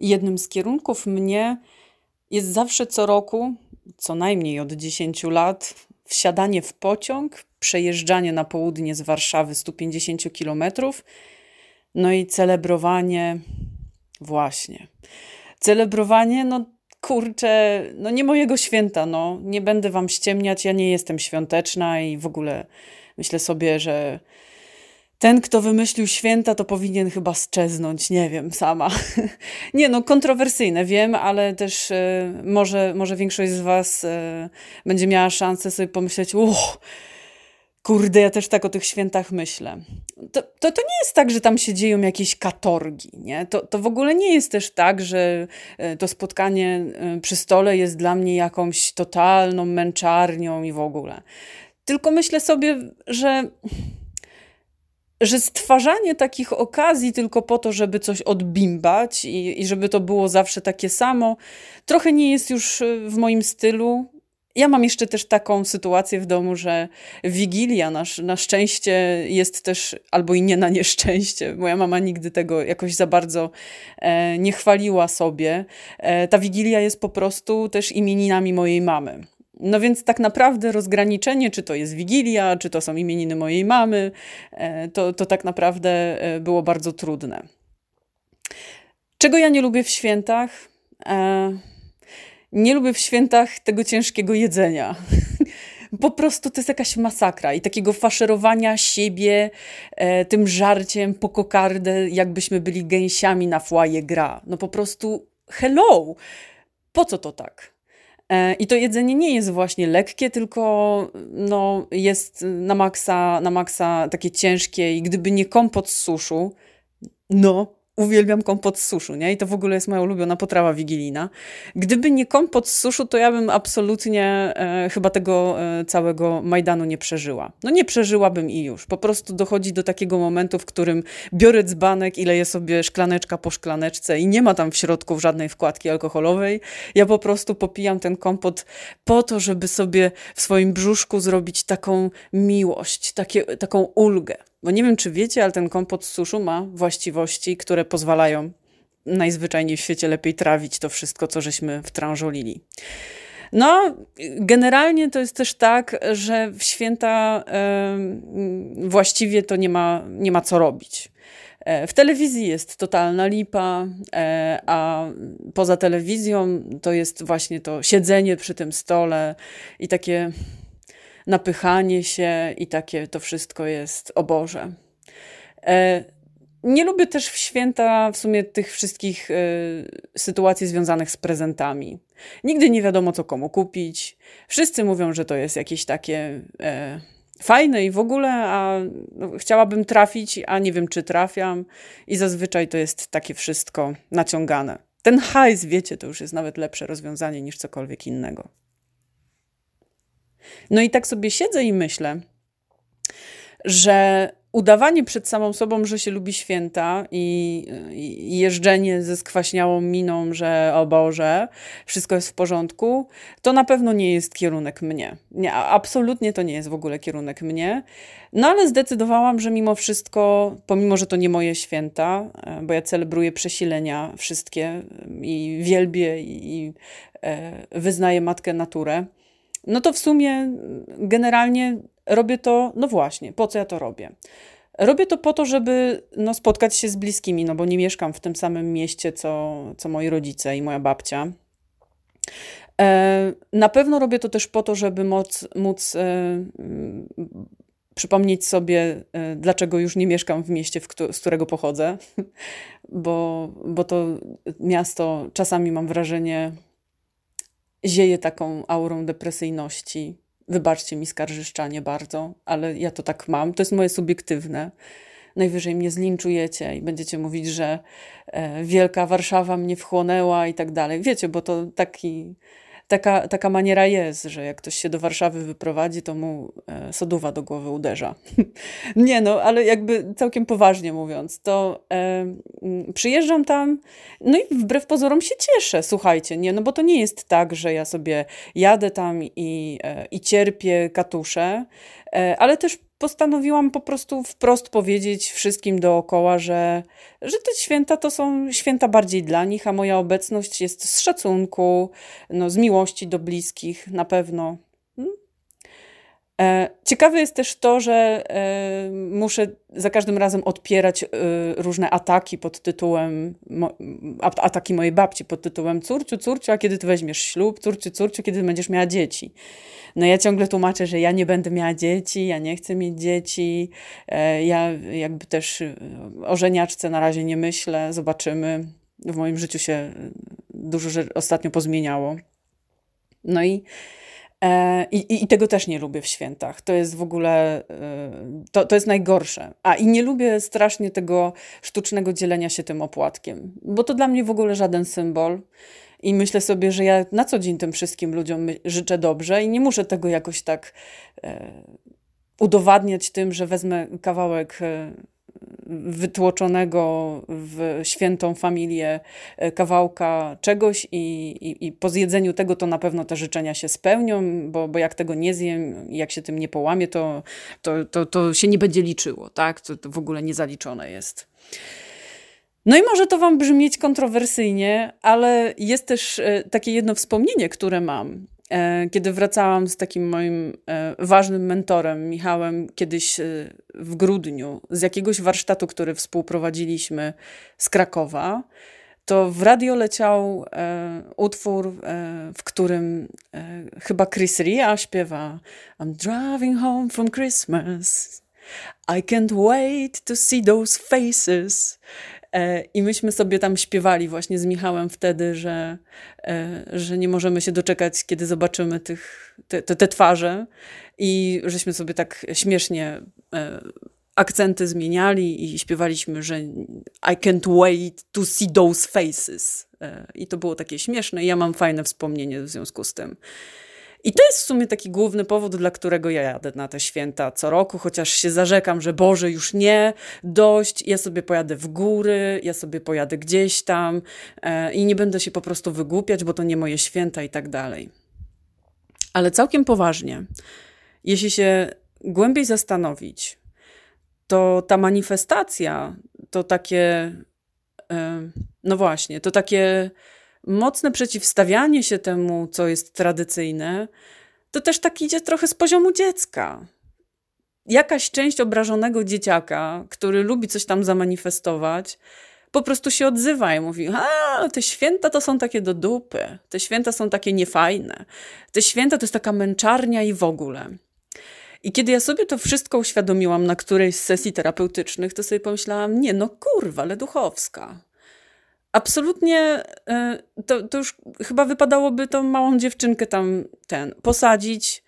jednym z kierunków mnie jest zawsze co roku, co najmniej od 10 lat, wsiadanie w pociąg, przejeżdżanie na południe z Warszawy 150 kilometrów, no i celebrowanie, właśnie. Celebrowanie, no kurczę, no nie mojego święta, no. Nie będę wam ściemniać, ja nie jestem świąteczna i w ogóle myślę sobie, że ten, kto wymyślił święta, to powinien chyba szczeznąć, nie wiem, sama. nie no, kontrowersyjne, wiem, ale też y, może, może większość z was y, będzie miała szansę sobie pomyśleć, uch, Kurde, ja też tak o tych świętach myślę. To, to, to, nie jest tak, że tam się dzieją jakieś katorgi, nie? To, to w ogóle nie jest też tak, że e, to spotkanie e, przy stole jest dla mnie jakąś totalną męczarnią i w ogóle. Tylko myślę sobie, że że stwarzanie takich okazji tylko po to, żeby coś odbimbać i, i żeby to było zawsze takie samo, trochę nie jest już e, w moim stylu. Ja mam jeszcze też taką sytuację w domu, że Wigilia na, na szczęście jest też, albo i nie na nieszczęście. Moja mama nigdy tego jakoś za bardzo e, nie chwaliła sobie. E, ta Wigilia jest po prostu też imieninami mojej mamy. No więc tak naprawdę rozgraniczenie, czy to jest Wigilia, czy to są imieniny mojej mamy, e, to, to tak naprawdę e, było bardzo trudne. Czego ja nie lubię w świętach? E, nie lubię w świętach tego ciężkiego jedzenia. Po prostu to jest jakaś masakra i takiego faszerowania siebie e, tym żarciem po kokardę, jakbyśmy byli gęsiami na foyer gra. No po prostu hello! Po co to tak? E, I to jedzenie nie jest właśnie lekkie, tylko no, jest na maksa, na maksa takie ciężkie i gdyby nie kompot z suszu, no uwielbiam kompot z suszu, nie? I to w ogóle jest moja ulubiona potrawa wigilijna. Gdyby nie kompot z suszu, to ja bym absolutnie e, chyba tego e, całego Majdanu nie przeżyła. No nie przeżyłabym i już. Po prostu dochodzi do takiego momentu, w którym biorę dzbanek i leję sobie szklaneczka po szklaneczce i nie ma tam w środku żadnej wkładki alkoholowej. Ja po prostu popijam ten kompot po to, żeby sobie w swoim brzuszku zrobić taką miłość, takie, taką ulgę. Bo nie wiem, czy wiecie, ale ten kompot z suszu ma właściwości, które pozwalają najzwyczajniej w świecie lepiej trawić to wszystko, co żeśmy wtrążolili. No, generalnie to jest też tak, że w święta y, właściwie to nie ma, nie ma co robić. E, w telewizji jest totalna lipa, e, a poza telewizją to jest właśnie to siedzenie przy tym stole i takie napychanie się i takie to wszystko jest, o Boże. E, nie lubię też w święta w sumie tych wszystkich e, sytuacji związanych z prezentami. Nigdy nie wiadomo, co komu kupić. Wszyscy mówią, że to jest jakieś takie e, fajne i w ogóle, a no, chciałabym trafić, a nie wiem, czy trafiam. I zazwyczaj to jest takie wszystko naciągane. Ten hajs, wiecie, to już jest nawet lepsze rozwiązanie niż cokolwiek innego. No i tak sobie siedzę i myślę, że udawanie przed samą sobą, że się lubi święta i, i, jeżdżenie ze skwaśniałą miną, że o Boże, wszystko jest w porządku, to na pewno nie jest kierunek mnie. Nie, absolutnie to nie jest w ogóle kierunek mnie. No ale zdecydowałam, że mimo wszystko, pomimo, że to nie moje święta, e, bo ja celebruję przesilenia wszystkie i wielbię i e, wyznaję Matkę Naturę, no to w sumie generalnie robię to, no właśnie, po co ja to robię? Robię to po to, żeby no, spotkać się z bliskimi, no bo nie mieszkam w tym samym mieście, co, co moi rodzice i moja babcia. E, na pewno robię to też po to, żeby móc, móc e, przypomnieć sobie, e, dlaczego już nie mieszkam w mieście, w z którego pochodzę, bo, bo to miasto czasami mam wrażenie, zieje taką aurą depresyjności. Wybaczcie mi skarżyszczanie bardzo, ale ja to tak mam. To jest moje subiektywne. Najwyżej mnie zlinczujecie i będziecie mówić, że e, wielka Warszawa mnie wchłonęła i tak dalej. Wiecie, bo to taki taka, taka maniera jest, że jak ktoś się do Warszawy wyprowadzi, to mu e, soduwa do głowy uderza. nie no, ale jakby całkiem poważnie mówiąc, to e, przyjeżdżam tam, no i wbrew pozorom się cieszę, słuchajcie, nie, no bo to nie jest tak, że ja sobie jadę tam i, e, i cierpię katusze, e, ale też postanowiłam po prostu wprost powiedzieć wszystkim dookoła, że, że te święta to są święta bardziej dla nich, a moja obecność jest z szacunku, no, z miłości do bliskich na pewno. E, ciekawe jest też to, że e, muszę za każdym razem odpierać e, różne ataki pod tytułem, ataki mojej babci pod tytułem córciu, córciu, a kiedy ty weźmiesz ślub, córciu, córciu, kiedy będziesz miała dzieci. No ja ciągle tłumaczę, że ja nie będę miała dzieci, ja nie chcę mieć dzieci, ja jakby też o żeniaczce na razie nie myślę, zobaczymy. W moim życiu się dużo ostatnio pozmieniało. No i I, I, tego też nie lubię w świętach. To jest w ogóle, e, to, to jest najgorsze. A i nie lubię strasznie tego sztucznego dzielenia się tym opłatkiem, bo to dla mnie w ogóle żaden symbol. I myślę sobie, że ja na co dzień tym wszystkim ludziom życzę dobrze i nie muszę tego jakoś tak e, udowadniać tym, że wezmę kawałek e, wytłoczonego w świętą familię e, kawałka czegoś i, i, i, po zjedzeniu tego to na pewno te życzenia się spełnią, bo, bo jak tego nie zjem, jak się tym nie połamie, to, to, to, to się nie będzie liczyło, tak? To, to w ogóle niezaliczone jest. No i może to Wam brzmieć kontrowersyjnie, ale jest też e, takie jedno wspomnienie, które mam. E, kiedy wracałam z takim moim e, ważnym mentorem, Michałem, kiedyś e, w grudniu, z jakiegoś warsztatu, który współprowadziliśmy z Krakowa, to w radio leciał utwór, w którym chyba Chris Ria śpiewa I'm driving home from Christmas. I can't wait to see those faces. E, I myśmy sobie tam śpiewali właśnie z Michałem wtedy, że, e, że nie możemy się doczekać, kiedy zobaczymy tych, te, te, te twarze. I żeśmy sobie tak śmiesznie e, akcenty zmieniali i śpiewaliśmy, że I can't wait to see those faces. I to było takie śmieszne. Ja mam fajne wspomnienie w związku z tym. I to jest w sumie taki główny powód, dla którego ja jadę na te święta co roku, chociaż się zarzekam, że Boże, już nie, dość, ja sobie pojadę w góry, ja sobie pojadę gdzieś tam e, i nie będę się po prostu wygłupiać, bo to nie moje święta i tak dalej. Ale całkiem poważnie, jeśli się głębiej zastanowić, to ta manifestacja to takie, e, no właśnie, to takie mocne przeciwstawianie się temu, co jest tradycyjne, to też tak idzie trochę z poziomu dziecka. Jakaś część obrażonego dzieciaka, który lubi coś tam zamanifestować, po prostu się odzywa i mówi: A, te święta to są takie do dupy, te święta są takie niefajne, te święta to jest taka męczarnia i w ogóle. I kiedy ja sobie to wszystko uświadomiłam na którejś z sesji terapeutycznych, to sobie pomyślałam: Nie, no kurwa, ale duchowska. Absolutnie e, to, to już chyba wypadałoby tą małą dziewczynkę tam ten posadzić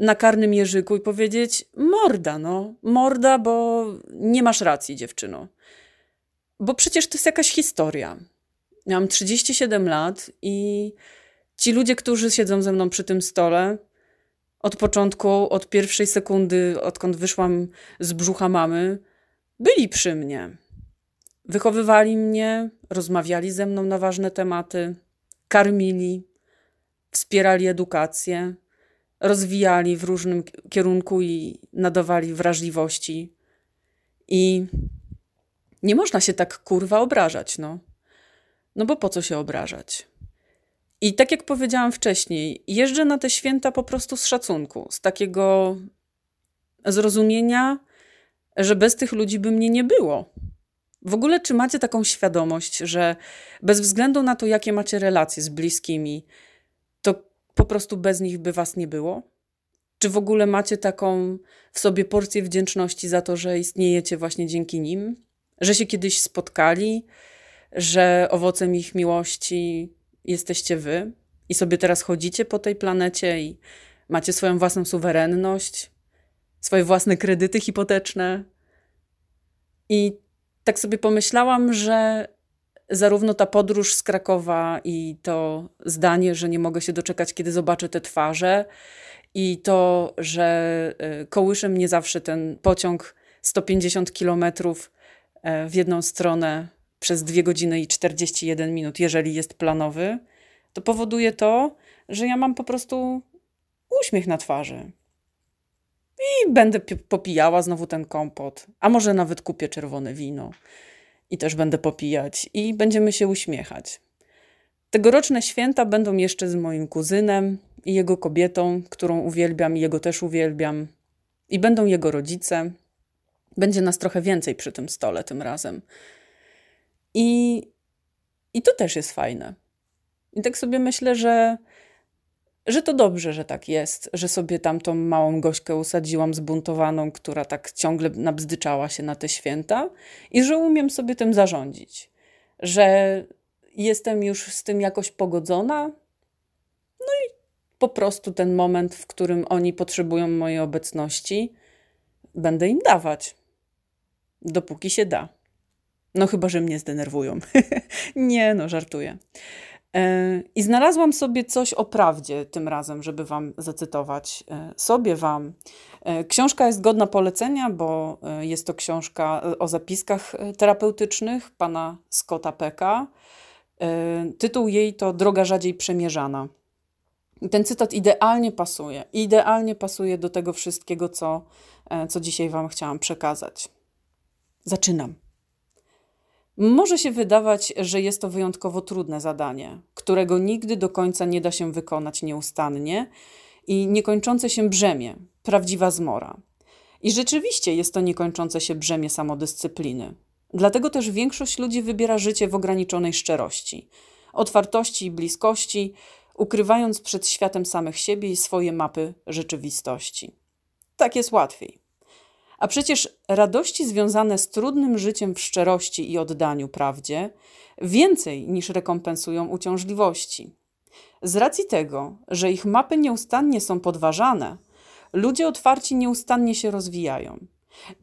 na karnym jeżyku i powiedzieć: Morda, no, morda, bo nie masz racji, dziewczyno. Bo przecież to jest jakaś historia. Miałam 37 lat i ci ludzie, którzy siedzą ze mną przy tym stole, od początku, od pierwszej sekundy, odkąd wyszłam z brzucha mamy, byli przy mnie. Wychowywali mnie, rozmawiali ze mną na ważne tematy, karmili, wspierali edukację, rozwijali w różnym kierunku i nadawali wrażliwości. I nie można się tak kurwa obrażać, no. No bo po co się obrażać? I tak jak powiedziałam wcześniej, jeżdżę na te święta po prostu z szacunku, z takiego zrozumienia, że bez tych ludzi by mnie nie było. W ogóle, czy macie taką świadomość, że bez względu na to, jakie macie relacje z bliskimi, to po prostu bez nich by was nie było? Czy w ogóle macie taką w sobie porcję wdzięczności za to, że istniejecie właśnie dzięki nim? Że się kiedyś spotkali, że owocem ich miłości jesteście wy i sobie teraz chodzicie po tej planecie i macie swoją własną suwerenność, swoje własne kredyty hipoteczne. I tak sobie pomyślałam, że zarówno ta podróż z Krakowa i to zdanie, że nie mogę się doczekać, kiedy zobaczę te twarze, i to, że y, kołysze mnie zawsze ten pociąg 150 kilometrów e, w jedną stronę przez 2 godziny i 41 minut, jeżeli jest planowy, to powoduje to, że ja mam po prostu uśmiech na twarzy. I będę popijała znowu ten kompot, a może nawet kupię czerwone wino i też będę popijać i będziemy się uśmiechać. Tegoroczne święta będą jeszcze z moim kuzynem i jego kobietą, którą uwielbiam i jego też uwielbiam. I będą jego rodzice. Będzie nas trochę więcej przy tym stole tym razem. I, i to też jest fajne. I tak sobie myślę, że, że to dobrze, że tak jest, że sobie tam tą małą gośkę usadziłam zbuntowaną, która tak ciągle nabzdyczała się na te święta i że umiem sobie tym zarządzić. Że jestem już z tym jakoś pogodzona. No i po prostu ten moment, w którym oni potrzebują mojej obecności, będę im dawać. Dopóki się da. No chyba, że mnie zdenerwują. Nie, no, żartuję. E, I znalazłam sobie coś o prawdzie tym razem, żeby Wam zacytować. E, sobie Wam. E, książka jest godna polecenia, bo jest to książka o zapiskach terapeutycznych pana Scotta Pecka. Tytuł jej to Droga rzadziej przemierzana. Ten cytat idealnie pasuje. Idealnie pasuje do tego wszystkiego, co, co dzisiaj Wam chciałam przekazać. Zaczynam. Może się wydawać, że jest to wyjątkowo trudne zadanie, którego nigdy do końca nie da się wykonać nieustannie i niekończące się brzemię, prawdziwa zmora. I rzeczywiście jest to niekończące się brzemię samodyscypliny. Dlatego też większość ludzi wybiera życie w ograniczonej szczerości, otwartości i bliskości, ukrywając przed światem samych siebie i swoje mapy rzeczywistości. Tak jest łatwiej. A przecież radości związane z trudnym życiem w szczerości i oddaniu prawdzie więcej niż rekompensują uciążliwości. Z racji tego, że ich mapy nieustannie są podważane, ludzie otwarci nieustannie się rozwijają.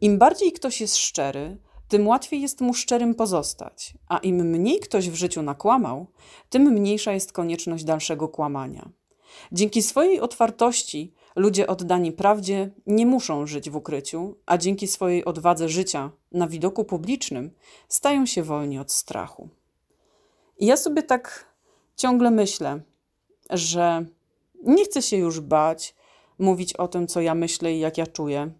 Im bardziej ktoś jest szczery, tym łatwiej jest mu szczerym pozostać, a im mniej ktoś w życiu nakłamał, tym mniejsza jest konieczność dalszego kłamania. Dzięki swojej otwartości Ludzie oddani prawdzie nie muszą żyć w ukryciu, a dzięki swojej odwadze życia na widoku publicznym stają się wolni od strachu. I ja sobie tak ciągle myślę, że nie chcę się już bać, mówić o tym, co ja myślę i jak ja czuję.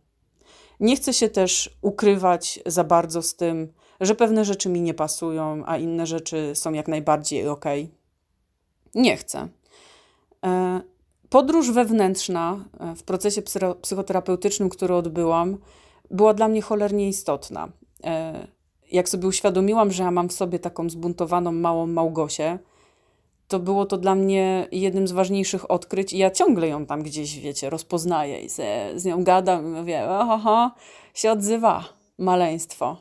Nie chcę się też ukrywać za bardzo z tym, że pewne rzeczy mi nie pasują, a inne rzeczy są jak najbardziej ok. Nie chcę. Podróż wewnętrzna e, w procesie psychoterapeutycznym, który odbyłam, była dla mnie cholernie istotna. E, jak sobie uświadomiłam, że ja mam w sobie taką zbuntowaną małą Małgosię, to było to dla mnie jednym z ważniejszych odkryć i ja ciągle ją tam gdzieś, wiecie, rozpoznaję i se, z nią gadam i mówię, oho, się odzywa maleństwo.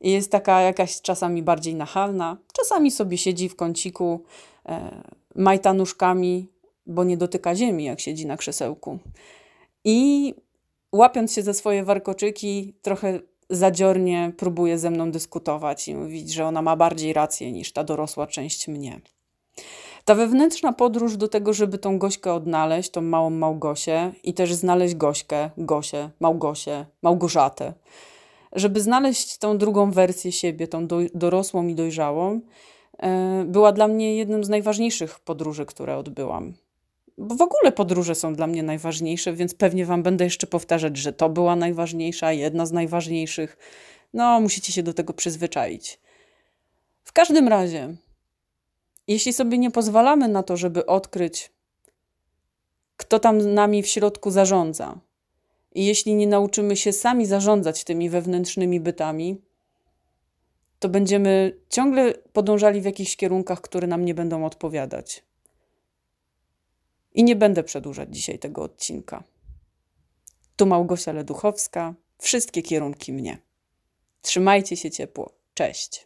I jest taka jakaś czasami bardziej nachalna, czasami sobie siedzi w kąciku, e, majta nóżkami, bo nie dotyka ziemi, jak siedzi na krzesełku. I łapiąc się za swoje warkoczyki, trochę zadziornie próbuje ze mną dyskutować i mówić, że ona ma bardziej rację niż ta dorosła część mnie. Ta wewnętrzna podróż do tego, żeby tą Gośkę odnaleźć, tą małą Małgosię i też znaleźć Gośkę, Gosię, Małgosię, Małgorzatę, żeby znaleźć tą drugą wersję siebie, tą do, dorosłą i dojrzałą, e, była dla mnie jednym z najważniejszych podróży, które odbyłam bo w ogóle podróże są dla mnie najważniejsze, więc pewnie Wam będę jeszcze powtarzać, że to była najważniejsza, jedna z najważniejszych. No, musicie się do tego przyzwyczaić. W każdym razie, jeśli sobie nie pozwalamy na to, żeby odkryć, kto tam nami w środku zarządza, i jeśli nie nauczymy się sami zarządzać tymi wewnętrznymi bytami, to będziemy ciągle podążali w jakichś kierunkach, które nam nie będą odpowiadać. I nie będę przedłużać dzisiaj tego odcinka. Tu Małgosia Leduchowska, wszystkie kierunki mnie. Trzymajcie się ciepło. Cześć.